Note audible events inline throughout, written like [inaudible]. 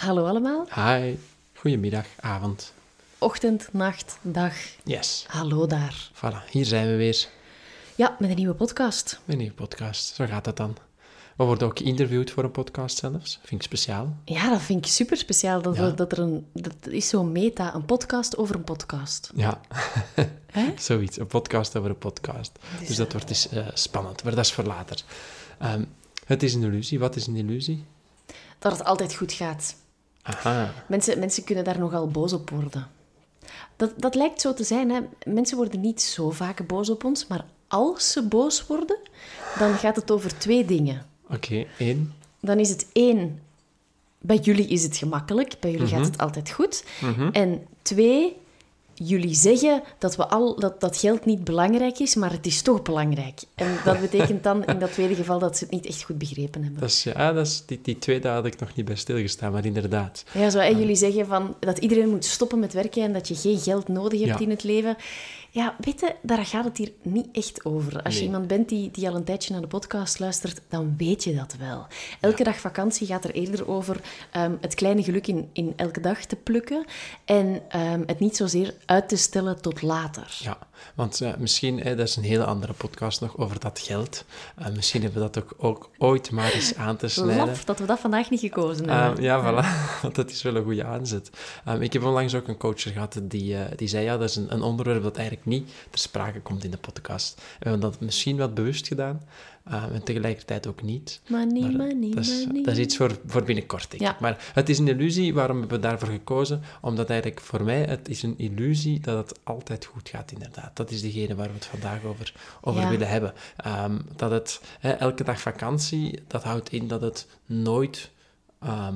Hallo allemaal. Hi. Goedemiddag, avond. Ochtend, nacht, dag. Yes. Hallo daar. Voilà, hier zijn we weer. Ja, met een nieuwe podcast. Een nieuwe podcast. Zo gaat dat dan. We worden ook geïnterviewd voor een podcast zelfs. Vind ik speciaal. Ja, dat vind ik super speciaal. Dat, Ja. we- dat er een... Dat is zo'n meta, een podcast over een podcast. Ja, [laughs] [laughs] zoiets. Een podcast over een podcast. Dus dat wordt dus spannend. Maar dat is voor later. Ehm, het is een illusie. Wat is een illusie? Dat het altijd goed gaat. Aha. Mensen, mensen kunnen daar nogal boos op worden. Dat, dat lijkt zo te zijn. Hè. Mensen worden niet zo vaak boos op ons, maar als ze boos worden, dan gaat het over twee dingen. Oké, één. Dan is het één, bij jullie is het gemakkelijk, bij jullie gaat het altijd goed. En twee, jullie zeggen dat, we al, dat, dat geld niet belangrijk is, maar het is toch belangrijk. En dat [laughs] betekent dan in dat tweede geval dat ze het niet echt goed begrepen hebben. Dat is, ja, dat is, die, die tweede had ik nog niet bij stilgestaan, maar inderdaad. Ja, zo, hè, jullie zeggen van, dat iedereen moet stoppen met werken en dat je geen geld nodig hebt Ja. in het leven. Ja, weet je, daar gaat het hier niet echt over. Als je iemand bent die, die al een tijdje naar de podcast luistert, dan weet je dat wel. Elke dag vakantie gaat er eerder over ehm, het kleine geluk in, in elke dag te plukken en ehm, het niet zozeer uit te stellen tot later. Ja, want eh, misschien, hè, dat is een hele andere podcast nog over dat geld. Eh, misschien hebben we dat ook, ook ooit maar eens aan te snijden. Laf dat we dat vandaag niet gekozen Ehm, hebben. ja, voilà. [laughs] Want dat is wel een goede aanzet. Ehm, ik heb onlangs ook een coach gehad die, eh, die zei, ja, dat is een, een onderwerp dat eigenlijk niet ter sprake komt in de podcast. We hebben dat misschien wat bewust gedaan, ehm, en tegelijkertijd ook niet. Money, Maar, eh, money, dat, is, money. dat is iets voor, voor binnenkort, denk Ja. ik. Maar het is een illusie. Waarom hebben we daarvoor gekozen? Omdat eigenlijk voor mij het is een illusie dat het altijd goed gaat, inderdaad. Dat is degene waar we het vandaag over, over Ja. willen hebben. Ehm, dat het hè, elke dag vakantie, dat houdt in dat het nooit... ehm,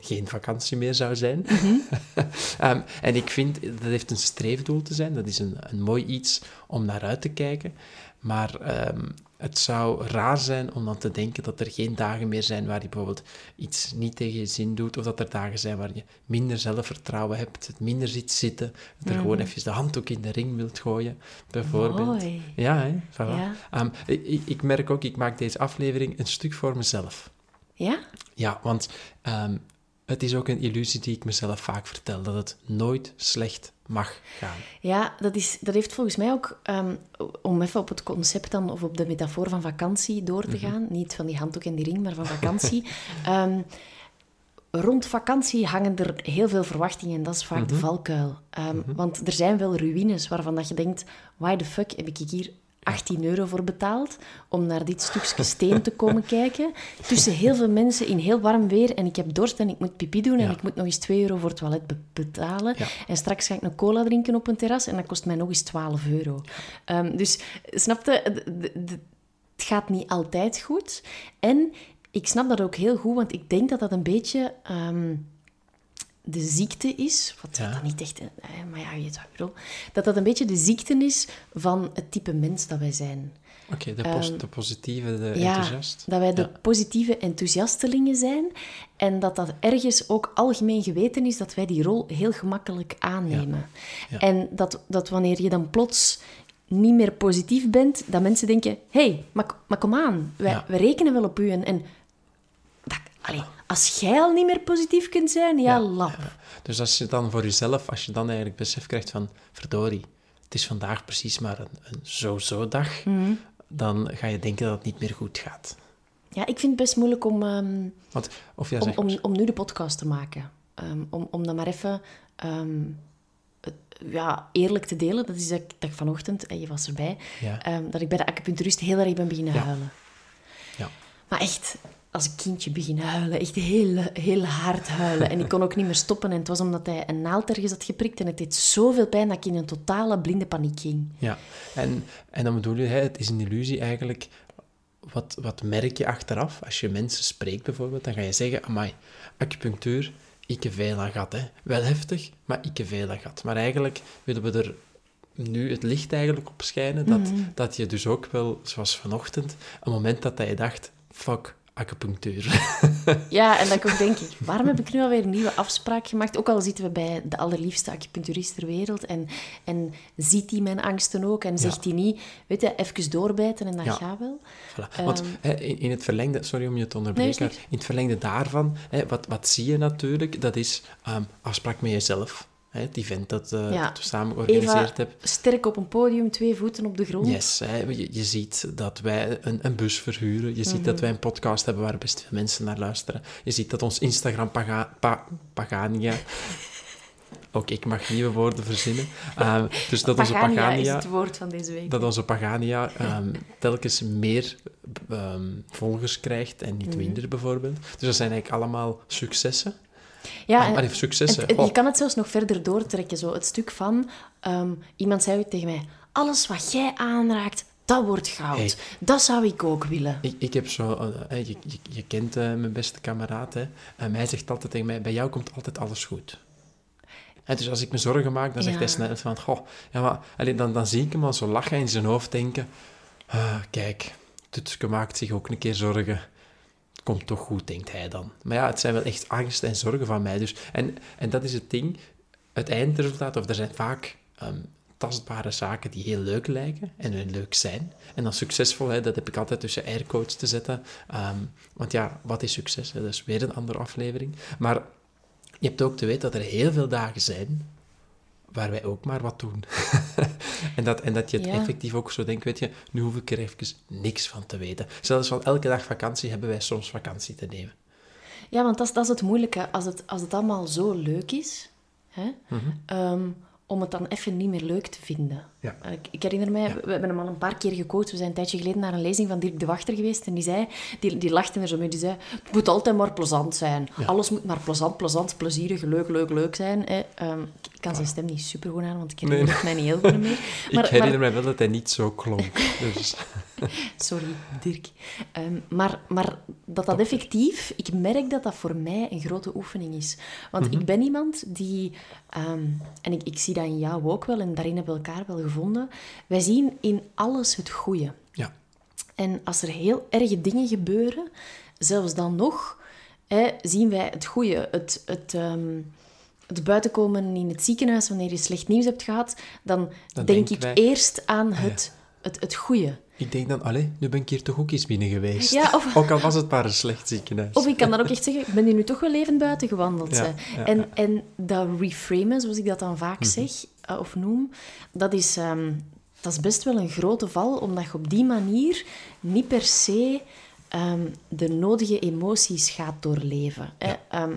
geen vakantie meer zou zijn. Mhm. [laughs] Ehm, en ik vind, dat heeft een streefdoel te zijn. Dat is een, een mooi iets om naar uit te kijken. Maar ehm, het zou raar zijn om dan te denken dat er geen dagen meer zijn waar je bijvoorbeeld iets niet tegen je zin doet. Of dat er dagen zijn waar je minder zelfvertrouwen hebt, het minder ziet zitten. Dat er gewoon even de handdoek in de ring wilt gooien, bijvoorbeeld. Mooi. Ja, hè? Voilà. Ja. Ehm, ik, ik- merk ook, ik maak deze aflevering een stuk voor mezelf. Ja? Ja, want het is ook een illusie die ik mezelf vaak vertel, dat het nooit slecht mag gaan. Ja, dat, is, dat heeft volgens mij ook, ehm, om even op het concept dan, of op de metafoor van vakantie door te gaan, niet van die handdoek en die ring, maar van [laughs] vakantie. Ehm, rond vakantie hangen er heel veel verwachtingen en dat is vaak de valkuil. Ehm, Want er zijn wel ruïnes waarvan dat je denkt, why the fuck heb ik hier 18 euro voor betaald om naar dit stukje steen te komen [laughs] kijken. Tussen heel veel mensen in heel warm weer en ik heb dorst en ik moet pipi doen en Ja. ik moet nog eens 2 euro voor het toilet be- betalen. Ja. En straks ga ik een cola drinken op een terras en dat kost mij nog eens 12 euro. Ehm, dus snap je, d- d- d- het gaat niet altijd goed. En ik snap dat ook heel goed, want ik denk dat dat een beetje... ehm, de ziekte is, wat Ja. dat niet echt, maar ja, je weet wat ik bedoel, dat dat een beetje de ziekte is van het type mens dat wij zijn. Oké, de, pos- de positieve, de Ja, enthousiast. dat wij de positieve enthousiastelingen zijn en dat dat ergens ook algemeen geweten is dat wij die rol heel gemakkelijk aannemen. Ja. En dat, dat wanneer je dan plots niet meer positief bent, dat mensen denken, hé, hey, maar, maar kom aan, wij, we rekenen wel op u. En, en dat, allee, als jij al niet meer positief kunt zijn, ja, lap. Dus als je dan voor jezelf, als je dan eigenlijk besef krijgt van, verdorie, het is vandaag precies maar een, een zo-zo dag, Mhm. dan ga je denken dat het niet meer goed gaat. Ja, ik vind het best moeilijk om... Want, of ja, om, zeg om, om nu de podcast te maken. Ehm, om, om dan maar even ehm, het- ja, eerlijk te delen. Dat is dat ik, dat ik vanochtend, en je was erbij, Ja. dat ik bij de acupuncturist heel erg ben beginnen Ja. huilen. Ja. Maar echt, als een kindje beginnen huilen. Echt heel, heel hard huilen. En ik kon ook niet meer stoppen. En het was omdat hij een naald ergens had geprikt. En het deed zoveel pijn dat ik in een totale blinde paniek ging. Ja, en, en dan bedoel je, het is een illusie eigenlijk. Wat, wat merk je achteraf? Als je mensen spreekt bijvoorbeeld, dan ga je zeggen, amai, acupunctuur, ik heb veel aan gehad. Hè. Wel heftig, maar ik heb veel aan gehad. Maar eigenlijk willen we er nu het licht eigenlijk op schijnen, dat, dat je dus ook wel, zoals vanochtend, een moment dat je dacht, fuck, acupunctuur. [laughs] Ja, en dan ook denk ik, waarom heb ik nu alweer een nieuwe afspraak gemaakt? Ook al zitten we bij de allerliefste acupuncturist ter wereld en, en ziet hij mijn angsten ook en zegt hij niet, weet je, even doorbijten en dat Ja. gaat wel. Voilà. Want hè, in, in het verlengde, sorry om je te onderbreken, Ehm. Nee, in het verlengde daarvan, wat, wat zie je natuurlijk, dat is ehm, afspraak met jezelf. Hè, het event dat, Ja. dat we samen georganiseerd hebben. sterk op een podium, twee voeten op de grond. Yes, hè, je, je ziet dat wij een, een bus verhuren. Je ziet Mhm. dat wij een podcast hebben waar best veel mensen naar luisteren. Je ziet dat ons Instagram paga, pa, Pagania... [laughs] Ook ik mag nieuwe woorden verzinnen. Ehm, dus dat onze Pagania is Pagania... het woord van deze week. dat onze Pagania [laughs] ehm, telkens meer ehm, volgers krijgt en Mhm. niet minder, bijvoorbeeld. Dus dat zijn eigenlijk allemaal successen. Ja, Ah, en- het- het- je kan het zelfs nog verder doortrekken. Zo. Het stuk van, ehm, iemand zei ooit tegen mij, alles wat jij aanraakt, dat wordt goud. Hey. Dat zou ik ook willen. ik, ik heb zo... eh, eh, je, je, je kent eh, mijn beste kameraad, hè. En hij zegt altijd tegen mij, bij jou komt altijd alles goed. En dus als ik me zorgen maak, dan zegt Ja. hij snel van... Goh, ja, maar... allee, dan, dan zie ik hem al zo lachen in zijn hoofd denken... "Ah, kijk, Tutske maakt zich ook een keer zorgen. Komt toch goed, denkt hij dan. Maar ja, het zijn wel echt angst en zorgen van mij. Dus, en, en dat is het ding. Het eindresultaat, of er zijn vaak ehm, tastbare zaken die heel leuk lijken en leuk zijn. En dan succesvol, hè, dat heb ik altijd tussen aircodes te zetten. Ehm, want ja, wat is succes? Dat is weer een andere aflevering. Maar je hebt ook te weten dat er heel veel dagen zijn waar wij ook maar wat doen. [laughs] en, dat, en dat je het Ja. effectief ook zo denkt, weet je, nu hoef ik er even niks van te weten. Zelfs van elke dag vakantie hebben wij soms vakantie te nemen. Ja, want dat is, dat is het moeilijke. Als het, als het allemaal zo leuk is, hè, Mhm. ehm, om het dan even niet meer leuk te vinden. Ja. Ik, ik herinner mij, we hebben hem al een paar keer gecoacht. We zijn een tijdje geleden naar een lezing van Dirk de Wachter geweest. En die zei, die, die lachte er zo mee, die zei, het moet altijd maar plezant zijn. Ja. Alles moet maar plezant, plezant, plezierig, leuk, leuk, leuk zijn. Hè. Ehm, ik kan zijn stem niet super goed aan, want ik herinner Nee. mij niet heel goed meer. [laughs] ik herinner mij wel dat hij niet zo klonk. Dus, [laughs] [laughs] Sorry, Dirk. Ehm, maar, maar dat dat effectief... Ik merk dat dat voor mij een grote oefening is. Want Mhm. ik ben iemand die... ehm, en ik, ik zie dat in jou ook wel, en daarin hebben we elkaar wel gevonden. Wij zien in alles het goede. ja. En als er heel erge dingen gebeuren, zelfs dan nog, hè, zien wij het goede. Het, het, ehm, het buitenkomen in het ziekenhuis wanneer je slecht nieuws hebt gehad, dan Dan denk ik wij- eerst aan ja. het, het, het goede. Ik denk dan, allee, nu ben ik hier toch ook eens binnen geweest. Ja, of- [laughs] Ook al was het maar een slecht ziekenhuis. Of ik kan dan ook echt zeggen, ik ben hier nu toch wel even buiten gewandeld. Ja, en, en dat reframen, zoals ik dat dan vaak zeg eh, of noem, dat is, ehm, dat is best wel een grote val, omdat je op die manier niet per se ehm, de nodige emoties gaat doorleven. Hè. Ehm,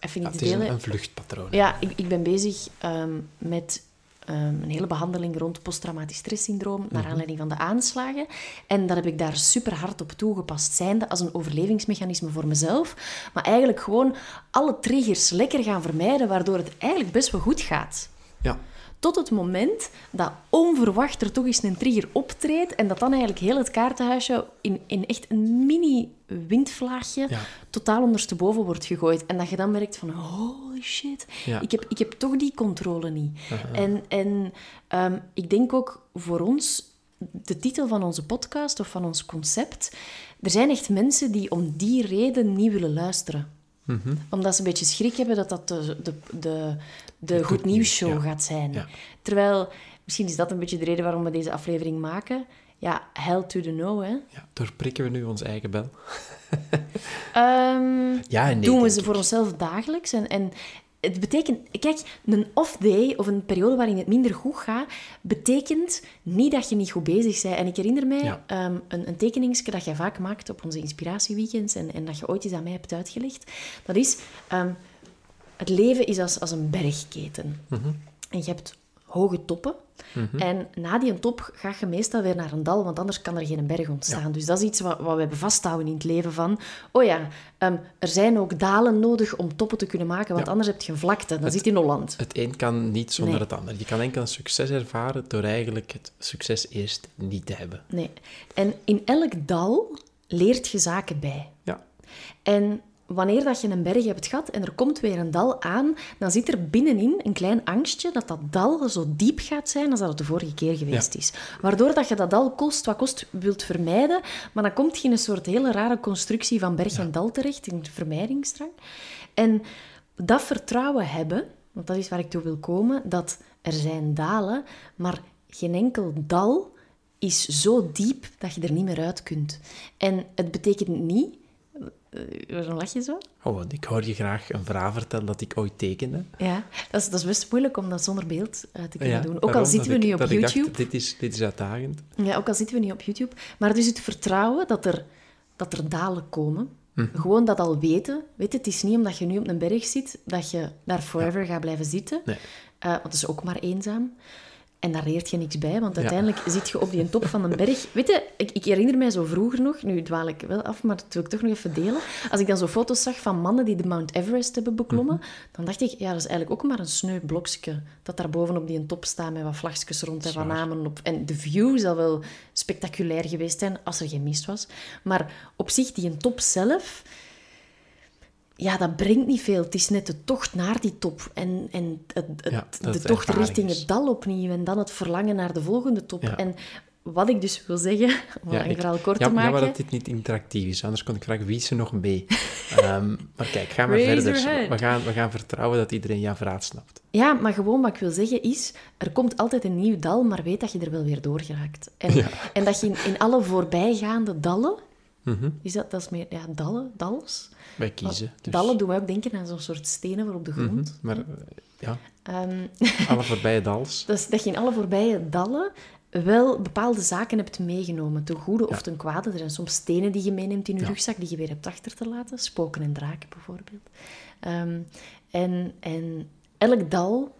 even Ja, het is een, een vluchtpatroon. Ja, ik, ik ben bezig met een hele behandeling rond posttraumatisch stresssyndroom naar Mhm. aanleiding van de aanslagen. En dat heb ik daar super hard op toegepast, zijnde als een overlevingsmechanisme voor mezelf. Maar eigenlijk gewoon alle triggers lekker gaan vermijden, waardoor het eigenlijk best wel goed gaat. Ja. Tot het moment dat onverwacht er toch eens een trigger optreedt en dat dan eigenlijk heel het kaartenhuisje in, in echt een mini windvlaagje Ja. totaal ondersteboven wordt gegooid. En dat je dan merkt van, holy shit, Ja. ik, heb, ik heb toch die controle niet. En, en ehm, ik denk ook voor ons, de titel van onze podcast of van ons concept, er zijn echt mensen die om die reden niet willen luisteren. Mhm. Omdat ze een beetje schrik hebben dat dat de, de, de, de Goed Goed Nieuws, Show ja. gaat zijn. Ja. Terwijl, misschien is dat een beetje de reden waarom we deze aflevering maken. Ja, hell to the no, hè. Ja, doorprikken we nu onze eigen bel? Ehm, Ja en nee, doen we ze ik. voor onszelf dagelijks. En, en het betekent... Kijk, een off-day of een periode waarin het minder goed gaat, betekent niet dat je niet goed bezig bent. En ik herinner mij Ja. ehm, een, een tekeningsje dat jij vaak maakt op onze inspiratieweekends en, en dat je ooit eens aan mij hebt uitgelegd. Dat is... ehm, het leven is als, als een bergketen. Mhm. En je hebt hoge toppen. En na die top ga je meestal weer naar een dal, want anders kan er geen berg ontstaan. Dus dat is iets wat, wat we hebben vasthouden in het leven van... Oh ja, ehm, er zijn ook dalen nodig om toppen te kunnen maken, want Ja. anders heb je een vlakte. Dat zit in Holland. Het een kan niet zonder Nee. het ander. Je kan enkel een succes ervaren door eigenlijk het succes eerst niet te hebben. Nee. En in elk dal leert je zaken bij. Ja. En wanneer dat je een berg hebt gehad en er komt weer een dal aan, dan zit er binnenin een klein angstje dat dat dal zo diep gaat zijn als dat het de vorige keer geweest is. Waardoor dat je dat dal kost wat kost wilt vermijden, maar dan komt je in een soort hele rare constructie van berg en dal terecht, in vermijdingsdrang. En dat vertrouwen hebben, want dat is waar ik toe wil komen, dat er zijn dalen, maar geen enkel dal is zo diep dat je er niet meer uit kunt. En het betekent niet... eh, Waarom lach je zo? Oh, want ik hoor je graag een verhaal vertellen dat ik ooit tekende. Ja, dat is, dat is best moeilijk om dat zonder beeld eh, te kunnen Ja, doen. Ook al zitten dat we ik- nu op dacht, YouTube. dit, is, dit is uitdagend. Ja, ook al zitten we niet op YouTube. Maar dus het vertrouwen dat er, dat er dalen komen. Mhm. Gewoon dat al weten. Weet het is niet omdat je nu op een berg zit, dat je daar forever gaat blijven zitten. Nee. Eh, want het is ook maar eenzaam. En daar leert je niks bij, want uiteindelijk zit je op die top van een berg. [laughs] Weet je, ik, ik herinner mij zo vroeger nog, nu dwaal ik wel af, maar dat wil ik toch nog even delen. Als ik dan zo foto's zag van mannen die de Mount Everest hebben beklommen, Mhm. dan dacht ik, ja, dat is eigenlijk ook maar een sneu blokje dat daar boven op die top staat met wat vlagjes rond en wat namen op. En de view zal wel spectaculair geweest zijn, als er geen mist was. Maar op zich, die een top zelf, ja, dat brengt niet veel. Het is net de tocht naar die top. En, en het, het- Ja, de het tocht ervaring richting het dal opnieuw. En dan het verlangen naar de volgende top. Ja. En wat ik dus wil zeggen, [laughs] om ik- verhaal kort ja, te maken... Ja, maar dat dit niet interactief is. Anders kon ik vragen, wie is er nog mee? [laughs] Ehm, maar kijk, ga maar verder. We gaan, we gaan vertrouwen dat iedereen jouw verhaal snapt. Ja, maar gewoon wat ik wil zeggen is, er komt altijd een nieuw dal, maar weet dat je er wel weer door geraakt. En, [laughs] en dat je in, in alle voorbijgaande dallen, Mhm. is dat, dat is meer, ja, dallen, dals. Wij kiezen. Dus. Dallen doen mij ook denken aan zo'n soort stenen voor op de Mhm, grond. Maar eh, ja, Ehm, [laughs] alle voorbije dals. Dus dat je in alle voorbije dallen wel bepaalde zaken hebt meegenomen, ten goede of ten kwade. Er zijn soms stenen die je meeneemt in je Ja. rugzak die je weer hebt achter te laten. Spoken en draken bijvoorbeeld. Ehm, en, en elk dal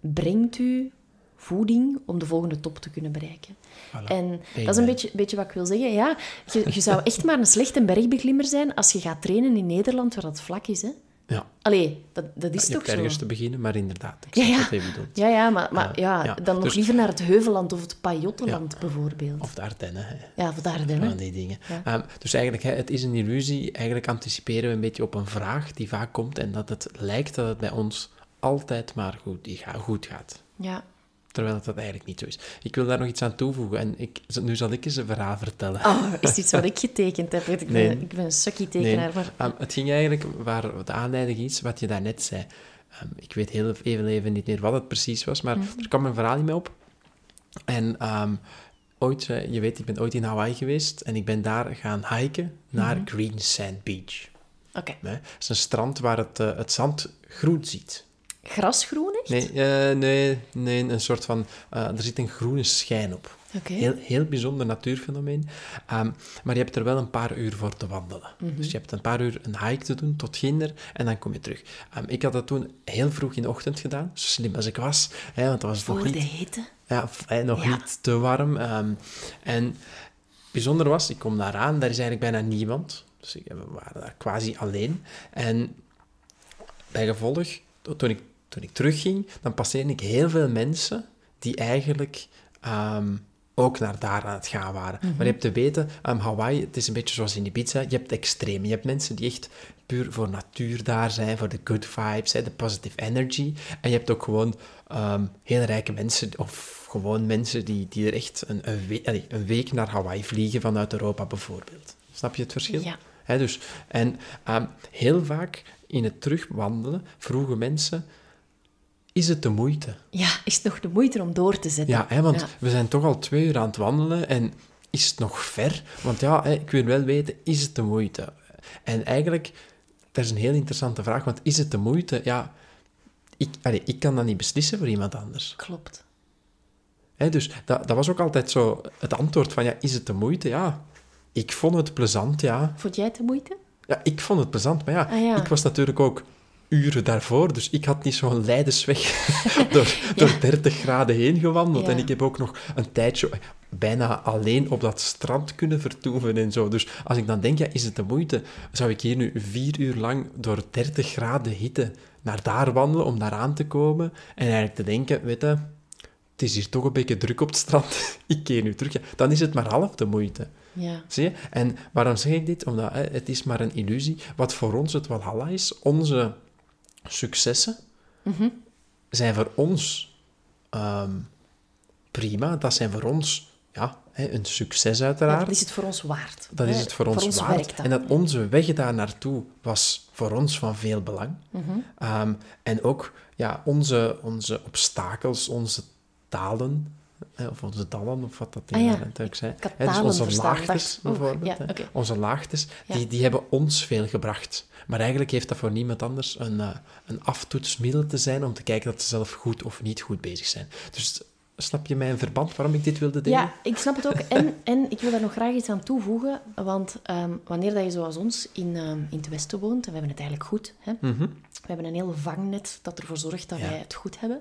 brengt u voeding om de volgende top te kunnen bereiken. Voilà. En dat is een beetje, beetje wat ik wil zeggen. Ja, je, je zou echt maar een slechte bergbeklimmer zijn als je gaat trainen in Nederland waar dat vlak is. Hè? Ja, Allee, dat, dat is toch zo? ergens te beginnen, maar inderdaad. Ik Ja, ja. Ja, ja, maar, maar ja, ja, dan nog dus- liever naar het Heuvelland of het Pajottenland bijvoorbeeld. Of de Ardennen. Hè. ja, of de Ardennen. Van die dingen. Ehm, dus eigenlijk, hè, het is een illusie. Eigenlijk anticiperen we een beetje op een vraag die vaak komt en dat het lijkt dat het bij ons altijd maar goed, die ga- goed gaat. Ja. Terwijl dat, dat eigenlijk niet zo is. Ik wil daar nog iets aan toevoegen en ik, nu zal ik eens een verhaal vertellen. Oh, is dit iets wat ik getekend heb? Ik ben, Nee. ik ben een sukkie tekenaar. Maar... Ehm, het ging eigenlijk waar de aanleiding is wat je daarnet zei. Ehm, ik weet heel even, even niet meer wat het precies was, maar er kwam een verhaal in me op. En ehm, ooit, eh, je weet, ik ben ooit in Hawaii geweest en ik ben daar gaan hiken naar Green Sand Beach. Oké. Het is een strand waar het, eh, het zand groen ziet. Grasgroen, echt? Nee, eh, nee, nee, een soort van... eh, er zit een groene schijn op. Oké. Heel, heel bijzonder natuurfenomeen. Ehm, maar je hebt er wel een paar uur voor te wandelen. Mhm. Dus je hebt een paar uur een hike te doen tot Ginder en dan kom je terug. Ehm, ik had dat toen heel vroeg in de ochtend gedaan, zo slim als ik was. Hè, want dat was nog niet de hitte. ja, nog Ja. niet te warm. ehm, en bijzonder was, ik kom daar aan, daar is eigenlijk bijna niemand. Dus we waren daar quasi alleen. En bij gevolg, to- toen ik toen ik terugging, dan passeerde ik heel veel mensen die eigenlijk ehm, ook naar daar aan het gaan waren. Maar je hebt te weten, um, Hawaii, het is een beetje zoals in Ibiza, je hebt extreem. Je hebt mensen die echt puur voor natuur daar zijn, voor de good vibes, hè, de positive energy. En je hebt ook gewoon um, heel rijke mensen, of gewoon mensen die, die er echt een, een, week, een week naar Hawaii vliegen vanuit Europa bijvoorbeeld. Snap je het verschil? Ja. Dus, en um, heel vaak in het terugwandelen vroegen mensen is het de moeite? Ja, is het nog de moeite om door te zetten? Ja, hè, want we zijn toch al twee uur aan het wandelen en is het nog ver? Want ja, hè, ik wil wel weten, is het de moeite? En eigenlijk, dat is een heel interessante vraag, want is het de moeite? Ja, ik, allez, ik kan dat niet beslissen voor iemand anders. Klopt. Hè, dus dat, dat was ook altijd zo het antwoord van, ja, is het de moeite? Ja, ik vond het plezant, ja. Vond jij het de moeite? Ja, ik vond het plezant, maar ja, Ah, ja. ik was natuurlijk ook uren daarvoor, dus ik had niet zo'n leidersweg [laughs] [laughs] door, door 30 graden heen gewandeld. Ja. En ik heb ook nog een tijdje bijna alleen op dat strand kunnen vertoeven en zo. Dus als ik dan denk, ja, is het de moeite? Zou ik hier nu vier uur lang door 30 graden hitte naar daar wandelen om daar aan te komen en eigenlijk te denken, weet je, het is hier toch een beetje druk op het strand, [laughs] ik keer nu terug. Ja, dan is het maar half de moeite. Ja. Zie je? En waarom zeg ik dit? Omdat hè, het is maar een illusie. Wat voor ons het Walhalla is, onze successen zijn voor ons ehm, prima. Dat zijn voor ons ja, hè, een succes uiteraard. dat is het voor ons waard. Dat is het voor ons, waard. En dat onze weg daar naartoe was voor ons van veel belang. Mhm. Ehm, en ook ja, onze, onze obstakels, onze talen, of onze dallen, of wat dat Ah, ja. ook Hè, dus onze laagtes, bijvoorbeeld. ja. Onze laagtes, Ja. die, die hebben ons veel gebracht. Maar eigenlijk heeft dat voor niemand anders een, eh, een aftoetsmiddel te zijn om te kijken dat ze zelf goed of niet goed bezig zijn. Dus snap je mijn verband waarom ik dit wilde delen? Ja, ik snap het ook. En, [laughs] en ik wil daar nog graag iets aan toevoegen. Want ehm, wanneer dat je zoals ons in, ehm, in het Westen woont, en we hebben het eigenlijk goed, hè? Mhm. we hebben een heel vangnet dat ervoor zorgt dat Ja. wij het goed hebben,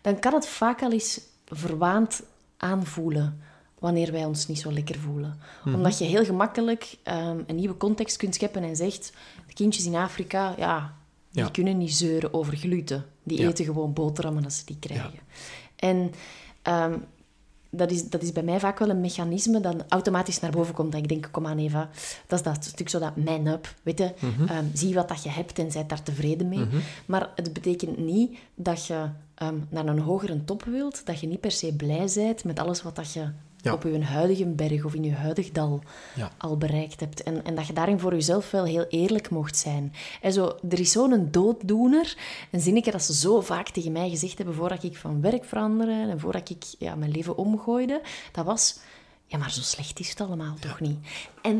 dan kan het vaak al eens verwaand aanvoelen wanneer wij ons niet zo lekker voelen. Mhm. Omdat je heel gemakkelijk ehm, een nieuwe context kunt scheppen en zegt, de kindjes in Afrika, ja, die Ja. kunnen niet zeuren over gluten. Die Ja. eten gewoon boterhammen als ze die krijgen. En ehm, dat, is, dat is bij mij vaak wel een mechanisme dat automatisch naar boven komt. Dat ik denk, kom aan Eva, dat is dat stuk zo dat man up. Weet je, Mhm. Ehm, zie wat dat je hebt en zijt daar tevreden mee. Maar het betekent niet dat je ehm, naar een hogere top wilt, dat je niet per se blij bent met alles wat dat je Ja. op je huidige berg of in je huidig dal Ja. al bereikt hebt. En, en dat je daarin voor jezelf wel heel eerlijk mocht zijn. En zo, er is zo'n dooddoener, een zinnetje dat ze zo vaak tegen mij gezegd hebben voordat ik van werk veranderde en voordat ik ja, mijn leven omgooide, dat was... Ja, maar zo slecht is het allemaal toch niet? En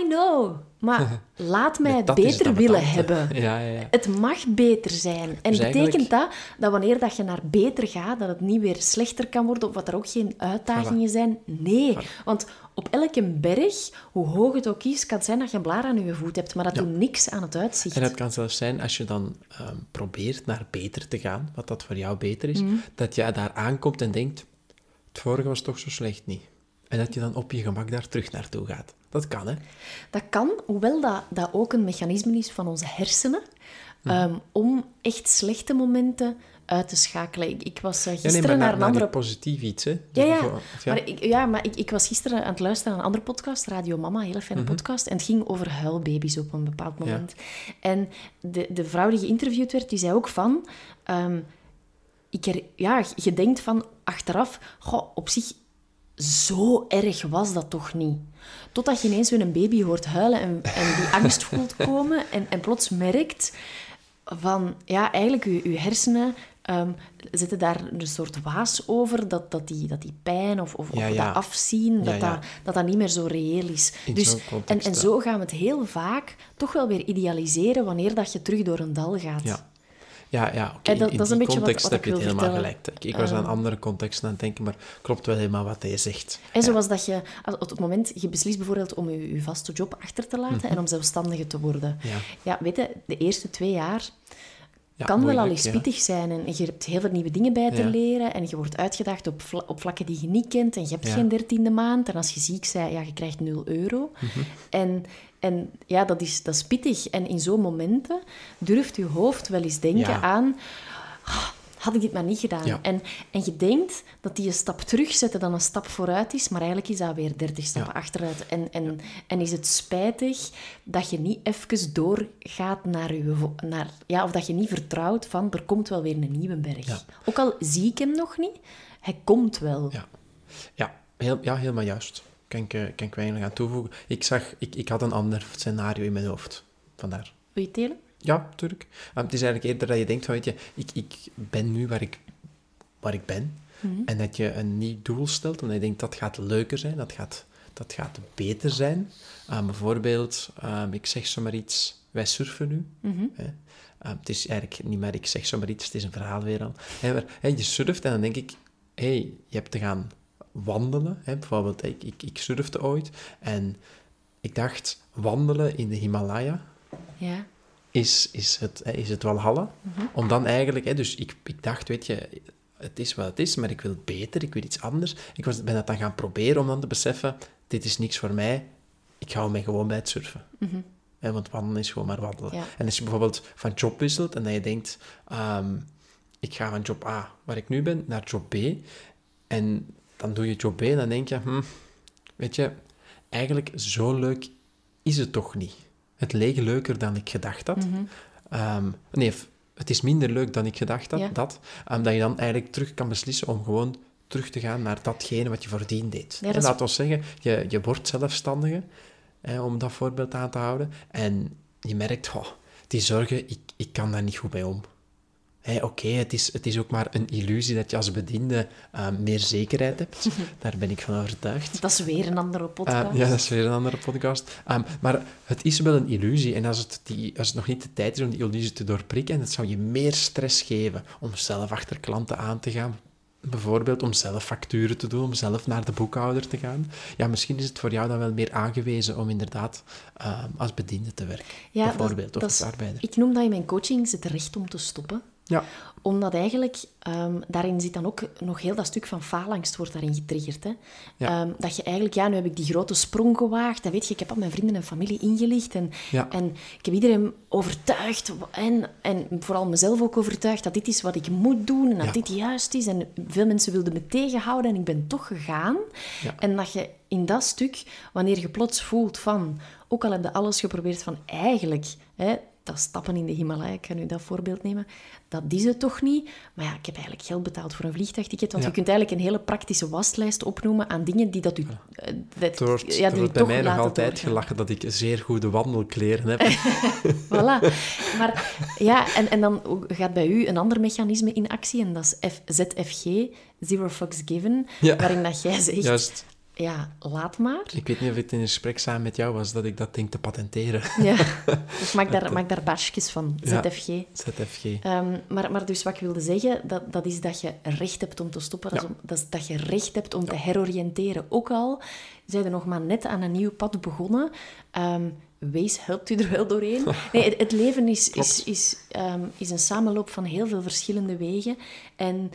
I know, maar [laughs] laat mij het beter willen hebben. Ja, ja, ja. Het mag beter zijn. En Dus betekent eigenlijk- dat dat wanneer dat je naar beter gaat, dat het niet weer slechter kan worden of dat er ook geen uitdagingen zijn? Nee. Want op elke berg, hoe hoog het ook is, kan het zijn dat je een blaar aan je voet hebt, maar dat doet niks aan het uitzicht. En het kan zelfs zijn, als je dan ehm, probeert naar beter te gaan, wat dat voor jou beter is, Mhm. dat jij daar aankomt en denkt, het vorige was toch zo slecht niet. En dat je dan op je gemak daar terug naartoe gaat. Dat kan, hè? Dat kan, hoewel dat, dat ook een mechanisme is van onze hersenen, ehm, om echt slechte momenten uit te schakelen. Ik, ik was eh, Ja, gisteren nee, naar naar, een andere... positief iets, hè? Ja, ja. voor- of ja. Maar, ik, ja, maar ik, ik was gisteren aan het luisteren naar een andere podcast, Radio Mama, een hele fijne Mhm. podcast. En het ging over huilbaby's op een bepaald moment. En de, de vrouw die geïnterviewd werd, die zei ook van... ehm, ik er, ja, je denkt van achteraf, goh, op zich, zo erg was dat toch niet. Totdat je ineens weer een baby hoort huilen en, en die [laughs] angst voelt komen en, en plots merkt van, ja, eigenlijk, je, je hersenen ehm, zetten daar een soort waas over, dat, dat, die, dat die pijn of, of, Ja, of ja. dat afzien, dat, Ja. Dat, dat dat niet meer zo reëel is. In Dus, en, en zo gaan we het heel vaak toch wel weer idealiseren wanneer dat je terug door een dal gaat. Ja. Ja, oké. In dat is een die beetje wat- context wat heb je het helemaal vertellen. gelijk. Ik, was aan andere contexten aan het denken, maar klopt wel helemaal wat hij zegt. En zoals dat je, op het moment, je beslist bijvoorbeeld om je, je vaste job achter te laten en om zelfstandige te worden. Mhm. Ja. Ja, weet je, de eerste twee jaar Ja, kan wel al eens pittig zijn. En je hebt heel veel nieuwe dingen bij te leren. En je wordt uitgedaagd op, vla- op vlakken die je niet kent. En je hebt geen dertiende maand. En als je ziek bent, ja, je krijgt 0 euro. Mhm. En, en ja, dat is, dat is pittig. En in zo'n momenten durft je hoofd wel eens denken Ja. aan... "Ah, had ik dit maar niet gedaan. Ja. En, en je denkt dat die een stap terugzetten dan een stap vooruit is, maar eigenlijk is dat weer 30 stappen Ja. achteruit. En, en, en is het spijtig dat je niet even doorgaat naar je... Naar, ja, of dat je niet vertrouwt van, er komt wel weer een nieuwe berg. Ja. Ook al zie ik hem nog niet, hij komt wel. Ja, ja, heel, ja helemaal juist. Kan ik, eh, kan ik weinig aan toevoegen. Ik, zag, ik, ik had een ander scenario in mijn hoofd. Vandaar. Wil je het delen? Ja, natuurlijk. Um, het is eigenlijk eerder dat je denkt van, weet je, ik, ik ben nu waar ik, waar ik ben. En dat je een nieuw doel stelt, omdat je denkt dat gaat leuker zijn, dat gaat, dat gaat beter zijn. Um, bijvoorbeeld, um, ik zeg zomaar iets, wij surfen nu. Hè. Um, het is eigenlijk niet meer ik zeg zomaar iets, het is een verhaal weer al. Hè, maar, hè, je surft en dan denk ik, hé, hey, je hebt te gaan wandelen. Hè. Bijvoorbeeld, ik, ik, ik surfte ooit en ik dacht, wandelen in de Himalaya, Ja. Is, is, het, is het Walhalla. Om dan eigenlijk, hè, dus ik, ik dacht, weet je, het is wat het is, maar ik wil beter, ik wil iets anders. Ik was, ben dat dan gaan proberen om dan te beseffen, dit is niks voor mij, ik hou mij gewoon bij het surfen. Hè, want wandelen is gewoon maar wandelen. Ja. En als je bijvoorbeeld van job wisselt en dat je denkt, ehm, ik ga van job A, waar ik nu ben, naar job B. En dan doe je job B en dan denk je, hm, weet je, eigenlijk zo leuk is het toch niet. Het leek leuker dan ik gedacht had. Ehm, nee, het is minder leuk dan ik gedacht had, Ja. dat. ehm, dat je dan eigenlijk terug kan beslissen om gewoon terug te gaan naar datgene wat je voordien deed. Ja, en is- laat ons zeggen, je, je wordt zelfstandige, hè, om dat voorbeeld aan te houden. En je merkt, oh, die zorgen, ik, ik kan daar niet goed mee om. Oké, het, is, het is ook maar een illusie dat je als bediende ehm, meer zekerheid hebt. [laughs] Daar ben ik van overtuigd. Dat is weer een andere podcast. Ah, ja, dat is weer een andere podcast. Ehm, maar het is wel een illusie. En als het, die, als het nog niet de tijd is om die illusie te doorprikken, het zou je meer stress geven om zelf achter klanten aan te gaan. Bijvoorbeeld om zelf facturen te doen, om zelf naar de boekhouder te gaan. Ja, misschien is het voor jou dan wel meer aangewezen om inderdaad ehm, als bediende te werken. Ja, dat- bijvoorbeeld, dat of als arbeider. Ik noem dat in mijn coaching het recht om te stoppen. Ja, Omdat eigenlijk, ehm, daarin zit dan ook nog heel dat stuk van faalangst wordt daarin getriggerd. Hè? Ja. Ehm, dat je eigenlijk, ja, nu heb ik die grote sprong gewaagd. En weet je, ik heb al mijn vrienden en familie ingelicht. En, Ja. en ik heb iedereen overtuigd. En, en vooral mezelf ook overtuigd dat dit is wat ik moet doen. En dat Ja. dit juist is. En veel mensen wilden me tegenhouden. En ik ben toch gegaan. En dat je in dat stuk, wanneer je plots voelt van... Ook al heb je alles geprobeerd van eigenlijk... Hè, dat stappen in de Himalaya, ik ga nu dat voorbeeld nemen. Dat is het toch niet. Maar ja, ik heb eigenlijk geld betaald voor een vliegtuigticket. Want Ja. je kunt eigenlijk een hele praktische waslijst opnoemen aan dingen die dat u... eh, dat, er wordt, ja, er die wordt u bij mij nog altijd doorgaan. gelachen dat ik zeer goede wandelkleren heb. [laughs] [laughs] Voilà. Maar ja, en, en dan gaat bij u een ander mechanisme in actie. En dat is F, ZFG, Zero Fucks Given. Ja. Waarin dat jij zegt, Juist. Ja, laat maar. Ik weet niet of het in een gesprek samen met jou was dat ik dat denk te patenteren. Ja. [laughs] Dus maak daar, maak daar basjes van, Ja. ZFG. ZFG. Ehm, maar, maar dus wat ik wilde zeggen, dat, dat is dat je recht hebt om te stoppen. Dat, is om- dat, is dat je recht hebt om te heroriënteren. Ook al zijn er nog maar net aan een nieuw pad begonnen. ehm, wees helpt u er wel doorheen. [laughs] Nee, het, het leven is, is, Klopt. is, ehm, is een samenloop van heel veel verschillende wegen. En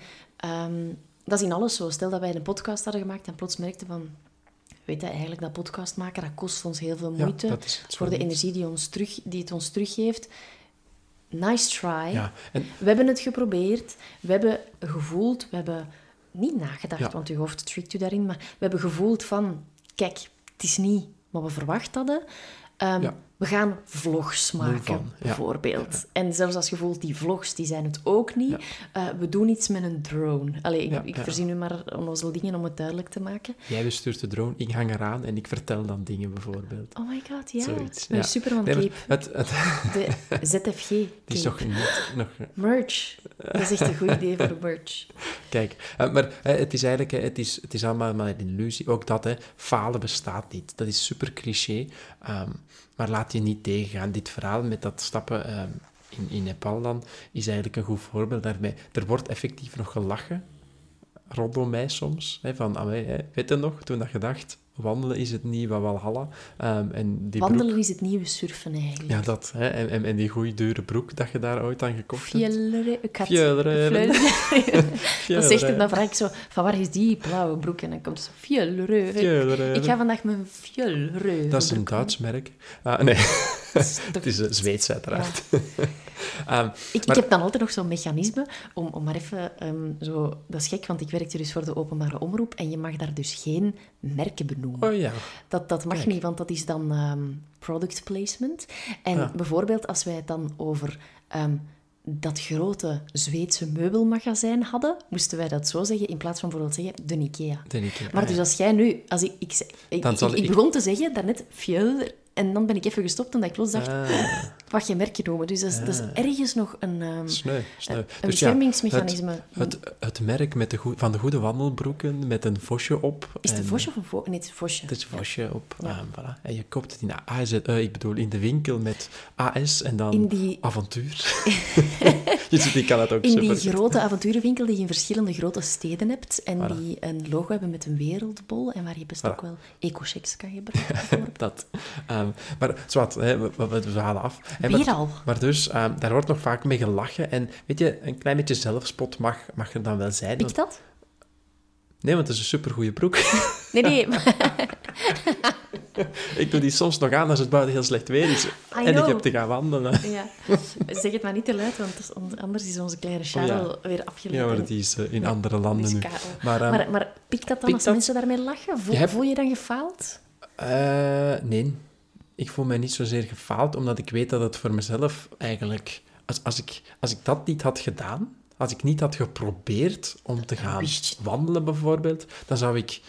dat is in alles zo. Stel dat wij een podcast hadden gemaakt en plots merkten van... Weet je, eigenlijk dat podcast maken, dat kost ons heel veel moeite. voor de energie die, ons terug, die het ons teruggeeft. Nice try. Ja, en We hebben het geprobeerd, we hebben gevoeld, we hebben niet nagedacht, Ja. want uw hoofd trikt u daarin, maar we hebben gevoeld van, kijk, het is niet wat we verwacht hadden. Ja. We gaan vlogs maken, van, ja. bijvoorbeeld. En zelfs als je voelt, die vlogs, die zijn het ook niet. Ja. Eh, we doen iets met een drone. Allee, ik, ik verzin nu maar onnozel dingen om het duidelijk te maken. jij bestuurt de drone, ik hang eraan en ik vertel dan dingen bijvoorbeeld. Oh my god, ja. Zoiets, Mijn. Superman Nee, cape. het, het, [laughs] De ZFG die is cape. nog niet... Nog, Merch. Dat is echt een goed idee voor merch. kijk, eh, maar het is eigenlijk... Het is, het is allemaal maar een illusie. Ook dat, hè, falen bestaat niet. Dat is super cliché. ehm, maar laat je niet tegengaan. Dit verhaal met dat stappen ehm, in, in Nepal dan, is eigenlijk een goed voorbeeld daarbij. Er wordt effectief nog gelachen rondom mij soms. Hè, van, weet je nog, toen dat je dacht, wandelen is het niet wat Walhalla. Ehm en die broek, Wandelen is het nieuwe surfen eigenlijk. Ja, dat. Hè, en, en, en die goede dure broek dat je daar ooit aan gekocht hebt. Fjellere. Had... Fjellere. [laughs] Dat zegt hem, dan vraag ik zo, van waar is die blauwe broek? En dan komt zo, fjellere. Ik ga vandaag mijn fjellere Dat is een. Duits merk. Ah, nee, [laughs] het is uh, Zweeds uiteraard. [laughs] Ehm, Ik, ik heb dan altijd nog zo'n mechanisme om, om maar even ehm, zo... Dat is gek, want ik werkte dus voor de openbare omroep en je mag daar dus geen merken benoemen. oh ja. Dat, dat mag Kijk. niet, want dat is dan ehm, product placement. En Ja. bijvoorbeeld als wij het dan over dat grote Zweedse meubelmagazijn hadden, moesten wij dat zo zeggen, in plaats van bijvoorbeeld zeggen de Ikea. De Ikea, Maar ah, dus ja. als jij nu... Als ik, ik, ik ik- begon te zeggen daarnet Fjölder, en dan ben ik even gestopt omdat ik plots dacht, Ah, wat je merkje noemen. Dus dat is, dat is ergens nog een, ehm, sneu, sneu. een Dus ja. Het, het merk met de van de goede wandelbroeken met een vosje op. is het en- een vosje of een vo? Nee, het is een vosje. Het is een vosje op. ehm, voilà. En je koopt het in de AZ, eh, ik bedoel in de winkel met AS en dan die- avontuur. [laughs] je ziet, ik kan het ook In die grote avonturenwinkel die je in verschillende grote steden hebt en Voilà. die een logo hebben met een wereldbol en waar je best Voilà. ook wel eco-checks kan gebruiken. [laughs] Dat. Ehm, maar zwart, hè, we, we, we halen af. Hè, maar, al. Maar dus, ehm, daar wordt nog vaak mee gelachen. En weet je, een klein beetje zelfspot mag, mag er dan wel zijn. Pikt dat? nee, want het is een supergoeie broek. [laughs] Nee, nee. [laughs] ik doe die soms nog aan als het buiten heel slecht weer is. en ik heb te gaan wandelen. [laughs] ja. Zeg het maar niet te luid, want anders is onze kleine Charles weer afgeleid. Ja, maar die is eh, in andere landen nu. Maar, ehm, Maar, maar pikt dat dan pikt als dat? mensen daarmee lachen? Voel Je hebt- voel je dan gefaald? Eh, nee, ik voel mij niet zozeer gefaald, omdat ik weet dat het voor mezelf eigenlijk... Als, als, ik, als ik dat niet had gedaan, als ik niet had geprobeerd om te gaan wandelen bijvoorbeeld, dan zou ik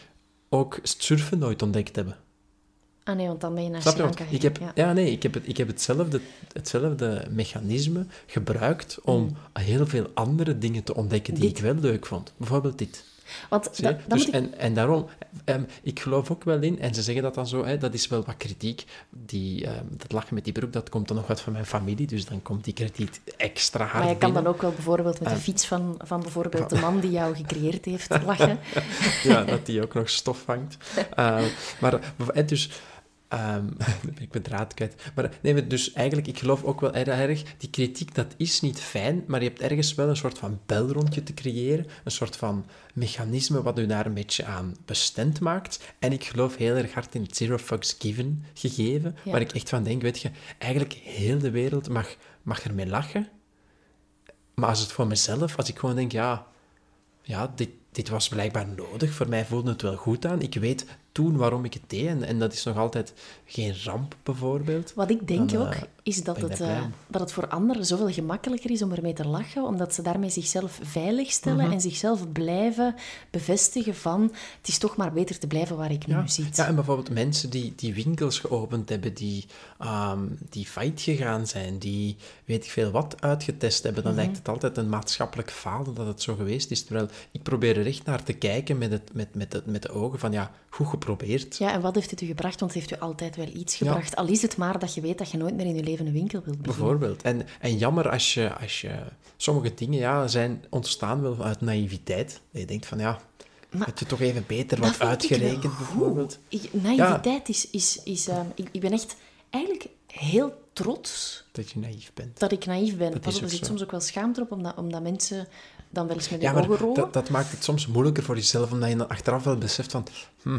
ook surfen nooit ontdekt hebben. Ah nee, want dan ben je naar? Sri Lanka ik heb, ja. nee, ik heb, het, ik heb hetzelfde, hetzelfde mechanisme gebruikt om heel veel andere dingen te ontdekken die Mm. Dit. ik wel leuk vond. Bijvoorbeeld dit. Want da- dus, ik... en, en daarom, ehm, ik geloof ook wel in, en ze zeggen dat dan zo, hè, dat is wel wat kritiek. Die, ehm, dat lachen met die broek, dat komt dan nog wat van mijn familie, dus dan komt die kritiek extra hard Maar je kan dan ook wel bijvoorbeeld met de Ah. fiets van, van bijvoorbeeld [laughs] de man die jou gecreëerd heeft lachen. Ja, dat die ook nog stof vangt. [laughs] Ehm, maar, dus... [laughs] ben ik mijn draad kwijt. Maar nee, dus eigenlijk, ik geloof ook wel erg, erg, die kritiek, dat is niet fijn, maar je hebt ergens wel een soort van belrondje te creëren, een soort van mechanisme wat u daar een beetje aan bestemd maakt. En ik geloof heel erg hard in het zero fucks given gegeven, Ja. waar ik echt van denk, weet je, eigenlijk heel de wereld mag, mag ermee lachen, maar als het voor mezelf, als ik gewoon denk, ja, ja, dit, dit was blijkbaar nodig. Voor mij voelde het wel goed aan. Ik weet toen waarom ik het deed. En, en dat is nog altijd geen ramp, bijvoorbeeld. Wat ik denk Dan, ook, eh, is dat het, eh, dat het voor anderen zoveel gemakkelijker is om ermee te lachen, omdat ze daarmee zichzelf veilig stellen Mhm. en zichzelf blijven bevestigen van het is toch maar beter te blijven waar ik nu zit. ja, en bijvoorbeeld mensen die, die winkels geopend hebben, die, ehm, die fight gegaan zijn, die weet ik veel wat uitgetest hebben, Mhm. dan lijkt het altijd een maatschappelijk falen dat het zo geweest is. Terwijl ik probeer er echt naar te kijken met, het, met, met, het, met de ogen van, ja, goed geprobeerd. Ja, en wat heeft het u gebracht? Want het heeft u altijd wel iets Ja. gebracht. Al is het maar dat je weet dat je nooit meer in je leven een winkel wilt beginnen. Bijvoorbeeld. En, en jammer als je, als je... Sommige dingen ja, zijn ontstaan wel uit naïviteit. Dat je denkt van, ja, Maar had je toch even beter wat uitgerekend, bijvoorbeeld. Ik, naïviteit is... is, is ehm, ik, ik ben echt eigenlijk heel trots Dat je naïef bent. dat ik naïef ben. Dat Pas op, er zit zo. soms ook wel schaamte op, omdat, omdat mensen dan wel eens met Ja, hun ogen rollen. dat, dat maakt het soms moeilijker voor jezelf, omdat je dan achteraf wel beseft van... Hm,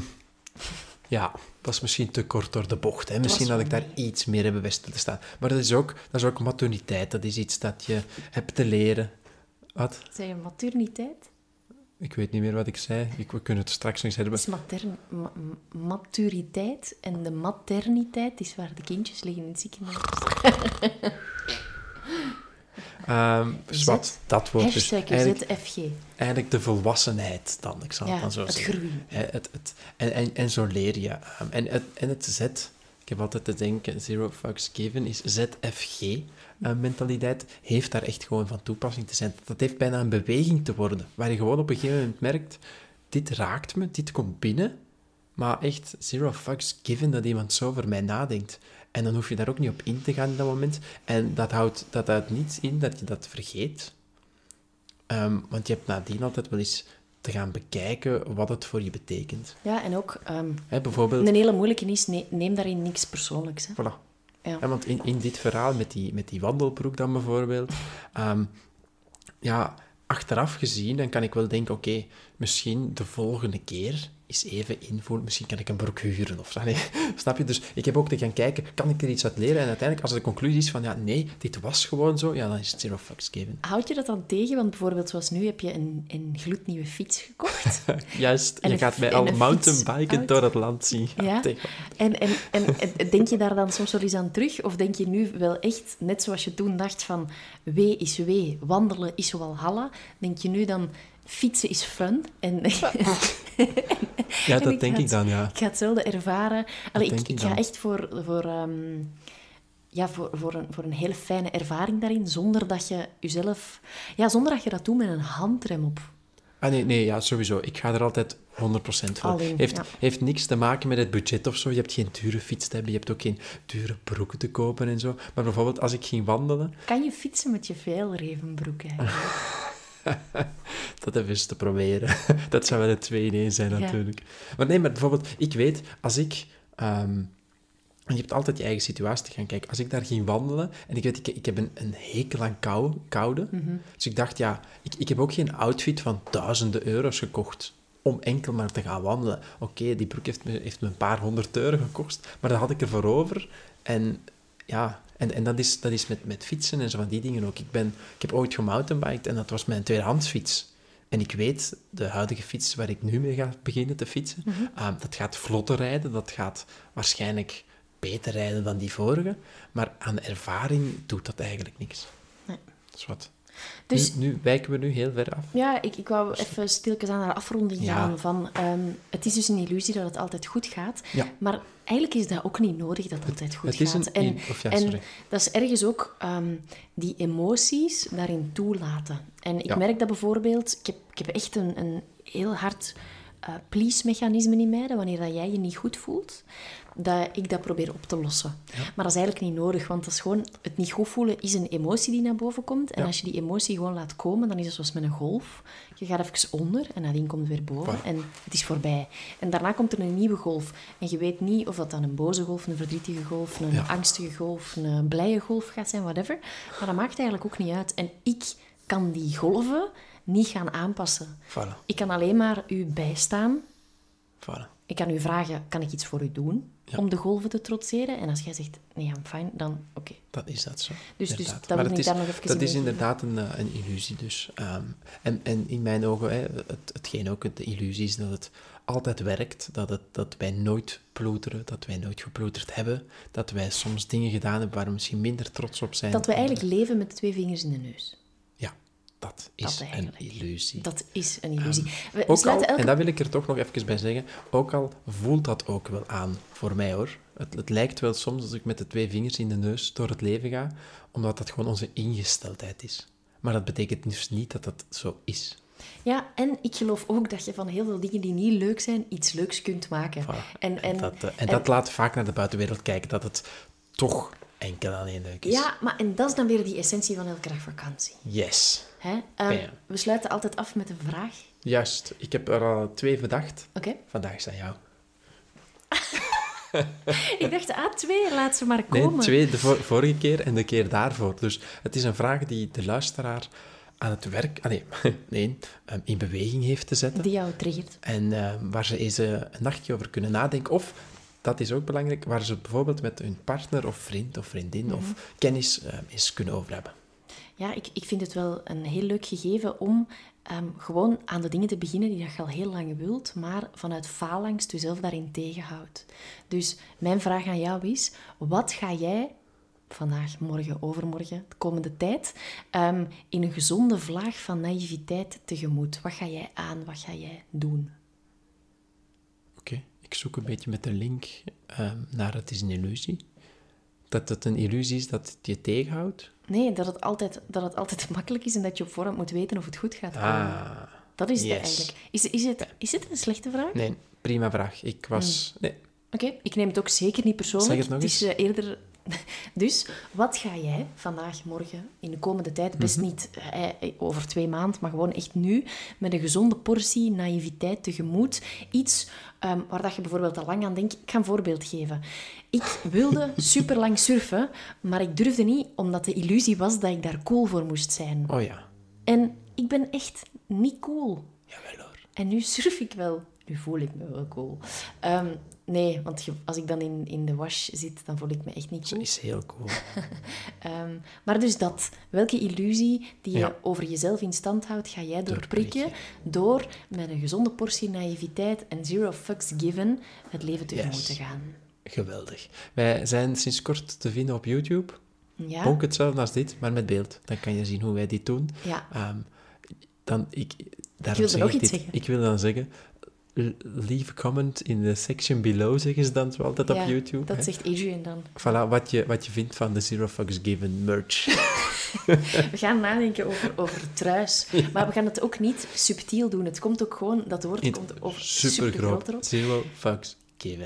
ja, dat is misschien te kort door de bocht. Hè. Misschien had ik daar iets meer hebben best te staan. Maar dat is, ook, dat is ook maturiteit. Dat is iets dat je hebt te leren. Wat? Zeg je materniteit? Ik weet niet meer wat ik zei. Ik, we kunnen het straks nog eens hebben. Dat is matern, ma- ma- maturiteit. En de materniteit is waar de kindjes liggen in het ziekenhuis. [laughs] Ehm zwart, dat wordt dus eigenlijk, ZFG. eigenlijk de volwassenheid dan. Ik zal het dan zo het zeggen. groeien. Hè, Het, het, en, en, en zo leer je. Ehm, en, het, en het Z, ik heb altijd te denken, zero fucks given, is ZFG-mentaliteit, heeft daar echt gewoon van toepassing te zijn. Dat heeft bijna een beweging te worden, waar je gewoon op een gegeven moment merkt, dit raakt me, dit komt binnen, maar echt zero fucks given dat iemand zo over mij nadenkt. En dan hoef je daar ook niet op in te gaan in dat moment. En dat houdt, dat houdt niet in dat je dat vergeet. Ehm, want je hebt nadien altijd wel eens te gaan bekijken wat het voor je betekent. Ja, en ook ehm, Hè, bijvoorbeeld, een hele moeilijke is, ne- neem daarin niks persoonlijks. Hè. voilà. Ja. Ja, want in, in dit verhaal met die, met die wandelbroek dan bijvoorbeeld, ehm, ja, achteraf gezien, dan kan ik wel denken, oké, misschien de volgende keer eens even invoelen. Misschien kan ik een broek huren of zo. [laughs] Nee, snap je? Dus ik heb ook te gaan kijken, kan ik er iets uit leren? En uiteindelijk, als de conclusie is van, ja, nee, dit was gewoon zo, ja, dan is het zero fucks given. Houd je dat dan tegen? Want bijvoorbeeld zoals nu heb je een, een gloednieuwe fiets gekocht. [laughs] Juist, En je gaat mij al mountainbiken door het land zien. Ja. Tegen- En, en, en, en denk je daar dan soms wel eens aan terug? Of denk je nu wel echt, net zoals je toen dacht van... Wee is wee, wandelen is wel halla. Denk je nu dan, fietsen is fun? [laughs] [laughs] En, Ja, En dat ik denk ga ik dan, ja. Ik ga hetzelfde ervaren. Allee, ik, denk ik ik ga dan. echt voor, voor, ehm, ja, voor, voor, een, voor een hele fijne ervaring daarin, zonder dat je jezelf... Ja, zonder dat je dat doet met een handrem op. Ah, nee, nee, ja, sowieso. Ik ga er altijd 100% voor. In, heeft, ja. heeft niks te maken met het budget of zo. Je hebt geen dure fiets te hebben, je hebt ook geen dure broeken te kopen en zo. Maar bijvoorbeeld als ik ging wandelen, Kan je fietsen met je veelrevenbroek eigenlijk? [laughs] [laughs] dat even eens te proberen. [laughs] dat zou wel een 2 in 1 zijn Ja. natuurlijk. Maar nee, maar bijvoorbeeld, ik weet, als ik... en je hebt altijd je eigen situatie te gaan kijken. Als ik daar ging wandelen, en ik weet, ik, ik heb een, een hekel aan kou, koude. Mhm. Dus ik dacht, ja, ik, ik heb ook geen outfit van duizenden euro's gekocht om enkel maar te gaan wandelen. Oké, die broek heeft me, heeft me een paar honderd euro gekost, maar dat had ik ervoor over. En ja, en, en dat is, dat is met, met fietsen en zo van die dingen ook. Ik, ben, ik heb ooit gemountainbiked en dat was mijn tweedehandsfiets. En ik weet, de huidige fiets waar ik nu mee ga beginnen te fietsen, ah, dat gaat vlotter rijden, dat gaat waarschijnlijk beter rijden dan die vorige. Maar aan ervaring doet dat eigenlijk niks. Nee. Dat is wat. Dus Nu, nu wijken we nu heel ver af. ja, ik, ik wou even stilletjes aan de afronding Ja. gaan van... ehm, het is dus een illusie dat het altijd goed gaat. Ja. Maar eigenlijk is dat ook niet nodig dat het altijd goed het is gaat. een... En, in- of ja, en dat is ergens ook ehm, die emoties daarin toelaten. En ik merk dat bijvoorbeeld... Ik heb, ik heb echt een, een heel hard eh please-mechanisme in mij, dat wanneer dat jij je niet goed voelt, dat ik dat probeer op te lossen. Maar dat is eigenlijk niet nodig, want dat is gewoon, het niet goed voelen is een emotie die naar boven komt. En Ja. als je die emotie gewoon laat komen, dan is het zoals met een golf. Je gaat even onder en nadien komt het weer boven en het is voorbij. En daarna komt er een nieuwe golf. En je weet niet of dat dan een boze golf, een verdrietige golf, een Ja. angstige golf, een blije golf gaat zijn, whatever. Maar dat maakt eigenlijk ook niet uit. En ik kan die golven niet gaan aanpassen. Voilà, Ik kan alleen maar u bijstaan. voilà. Ik kan u vragen, kan ik iets voor u doen Ja. om de golven te trotseren? En als jij zegt, nee, I'm fine, dan oké. Dat is dat zo. Dus- dus dat Maar wil het ik is, daar nog even Dat is inderdaad een, eh, een illusie dus. Ehm, en, en in mijn ogen, hè, het, hetgeen ook de illusie is dat het altijd werkt, dat, het, dat wij nooit ploeteren, dat wij nooit geploeterd hebben, dat wij soms dingen gedaan hebben waar we misschien minder trots op zijn. Dat we eigenlijk leven met twee vingers in de neus. Dat is Dat een illusie. Dat is een illusie. we Ook al, sluiten elke... en dat wil ik er toch nog even bij zeggen, ook al voelt dat ook wel aan voor mij hoor. Het, het lijkt wel soms als ik met de twee vingers in de neus door het leven ga, omdat dat gewoon onze ingesteldheid is. Maar dat betekent dus niet dat dat zo is. Ja, en ik geloof ook dat je van heel veel dingen die niet leuk zijn, iets leuks kunt maken. Voilà. En, en, dat, eh, en en- dat laat vaak naar de buitenwereld kijken, dat het toch enkel alleen leuk is. Ja, maar en dat is dan weer die essentie van elke dag vakantie. Yes. Hè? Ehm, we sluiten altijd af met een vraag. Juist. Ik heb er al twee bedacht. Oké. Vandaag is aan jou. [laughs] Ik dacht, ah, twee, laat ze maar Nee, komen. twee de vor- vorige keer en de keer daarvoor. Dus het is een vraag die de luisteraar aan het werk, ah nee, [laughs] nee ehm, in beweging heeft te zetten. Die jou triggert. En ehm, waar ze eens eh, een nachtje over kunnen nadenken. Of, dat is ook belangrijk, waar ze bijvoorbeeld met hun partner of vriend of vriendin Mhm. of kennis ehm, eens kunnen over hebben. Ja, ik, ik vind het wel een heel leuk gegeven om ehm, gewoon aan de dingen te beginnen die dat je al heel lang wilt, maar vanuit faalangst jezelf daarin tegenhoudt. Dus mijn vraag aan jou is, wat ga jij vandaag, morgen, overmorgen, de komende tijd, ehm, in een gezonde vlaag van naïviteit tegemoet? Wat ga jij aan, wat ga jij doen? Zoek een beetje met de link ehm, naar het is een illusie. Dat het een illusie is dat het je tegenhoudt. Nee, dat het altijd, dat het altijd [laughs] makkelijk is en dat je op voorhand moet weten of het goed gaat komen. Ah, dat is het eigenlijk. Is, is, het, is het een slechte vraag? nee, prima vraag. Ik was... Nee, Oké, ik neem het ook zeker niet persoonlijk. Zeg het nog is eh, eerder... [laughs] Dus, wat ga jij vandaag, morgen, in de komende tijd, best Mhm. niet eh, over twee maanden, maar gewoon echt nu, met een gezonde portie naïviteit tegemoet. Iets ehm, waar dat je bijvoorbeeld al lang aan denkt. Ik ga een voorbeeld geven. Ik wilde [laughs] superlang surfen, maar ik durfde niet, omdat de illusie was dat ik daar cool voor moest zijn. oh ja. En ik ben echt niet cool. Jawel hoor. En nu surf ik wel. Nu voel ik me wel cool. Ehm, nee, want als ik dan in, in de wash zit, dan voel ik me echt niet Ze cool. is heel cool. [laughs] Ehm, maar dus dat. Welke illusie die je over jezelf in stand houdt, ga jij doorprikken Doorprikken. door met een gezonde portie naïviteit en zero fucks given het leven tegemoet Yes. te gaan. Geweldig. Wij zijn sinds kort te vinden op YouTube. Ja? Ook hetzelfde als dit, maar met beeld. Dan kan je zien hoe wij dit doen. Ja. Ehm, dan, ik, daarom zeg nog ik iets dit. zeggen. Ik wil dan zeggen, leave a comment in the section below, zeggen ze dan zo altijd Ja, op YouTube. Dat hè. zegt Adrian dan. Voilà, wat je, wat je vindt van de Zero Fucks Given merch. [laughs] We gaan nadenken over, over truis. [laughs] Maar we gaan het ook niet subtiel doen. Het komt ook gewoon, dat woord In komt over super supergroot groot. erop. Zero Fucks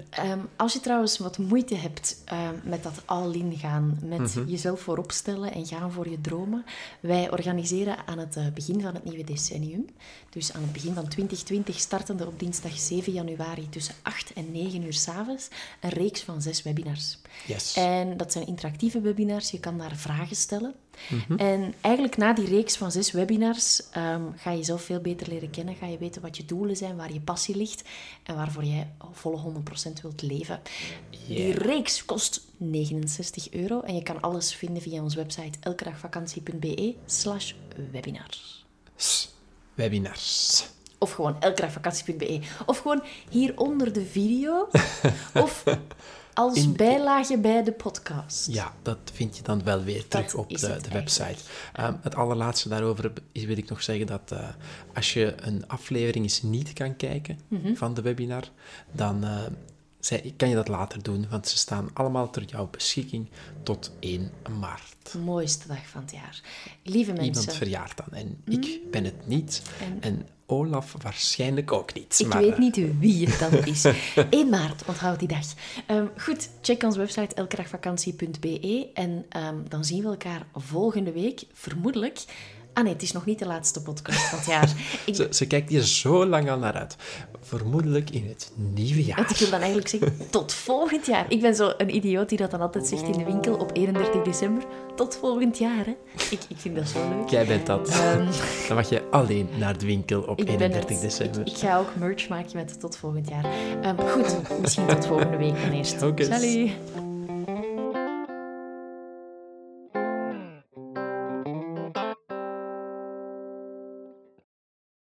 Ehm, als je trouwens wat moeite hebt ehm, met dat all-in gaan, met Mhm. jezelf voorop stellen en gaan voor je dromen, wij organiseren aan het eh, begin van het nieuwe decennium, dus aan het begin van 2020, startende op dinsdag 7 januari tussen 8 en 9 uur s'avonds, een reeks van zes webinars. Yes. En dat zijn interactieve webinars, je kan daar vragen stellen. Mhm. En eigenlijk na die reeks van zes webinars ehm, ga je jezelf veel beter leren kennen. Ga je weten wat je doelen zijn, waar je passie ligt en waarvoor jij volle 100% wilt leven. Die reeks kost 69 euro en je kan alles vinden via onze website elkedagvakantie.be slash webinar. S- Webinars. Of gewoon elkedagvakantie.be. Of gewoon hier onder de video. [laughs] of als In- bijlage bij de podcast. Ja, dat vind je dan wel weer terug Dat op de, website. Ehm, het allerlaatste daarover is, wil ik nog zeggen dat eh, als je een aflevering eens niet kan kijken Mhm. van de webinar, dan eh, zij- kan je dat later doen, want ze staan allemaal ter jouw beschikking tot 1 maart. De mooiste dag van het jaar. Lieve mensen. Iemand verjaart dan en ik ben het niet En- en Olaf waarschijnlijk ook niet. Ik maar, weet eh, niet wie het dan is. [laughs] 1 maart, onthoud die dag. Ehm, goed, check onze website elkedagvakantie.be en ehm, dan zien we elkaar volgende week, vermoedelijk. Ah nee, het is nog niet de laatste podcast van het jaar. Ik, [laughs] Ze, ze kijkt hier zo lang al naar uit. Vermoedelijk in het nieuwe jaar. want ik wil dan eigenlijk zeggen, tot volgend jaar. Ik ben zo een idioot die dat dan altijd zegt in de winkel op 31 december. Tot volgend jaar, hè. Ik, ik vind dat zo leuk. Jij bent dat. Ehm, [laughs] Dan mag je alleen naar de winkel op ik ben 31 het. december. Ik, ik ga ook merch maken met tot volgend jaar. Ehm, goed, misschien tot volgende week dan eerst. Salut!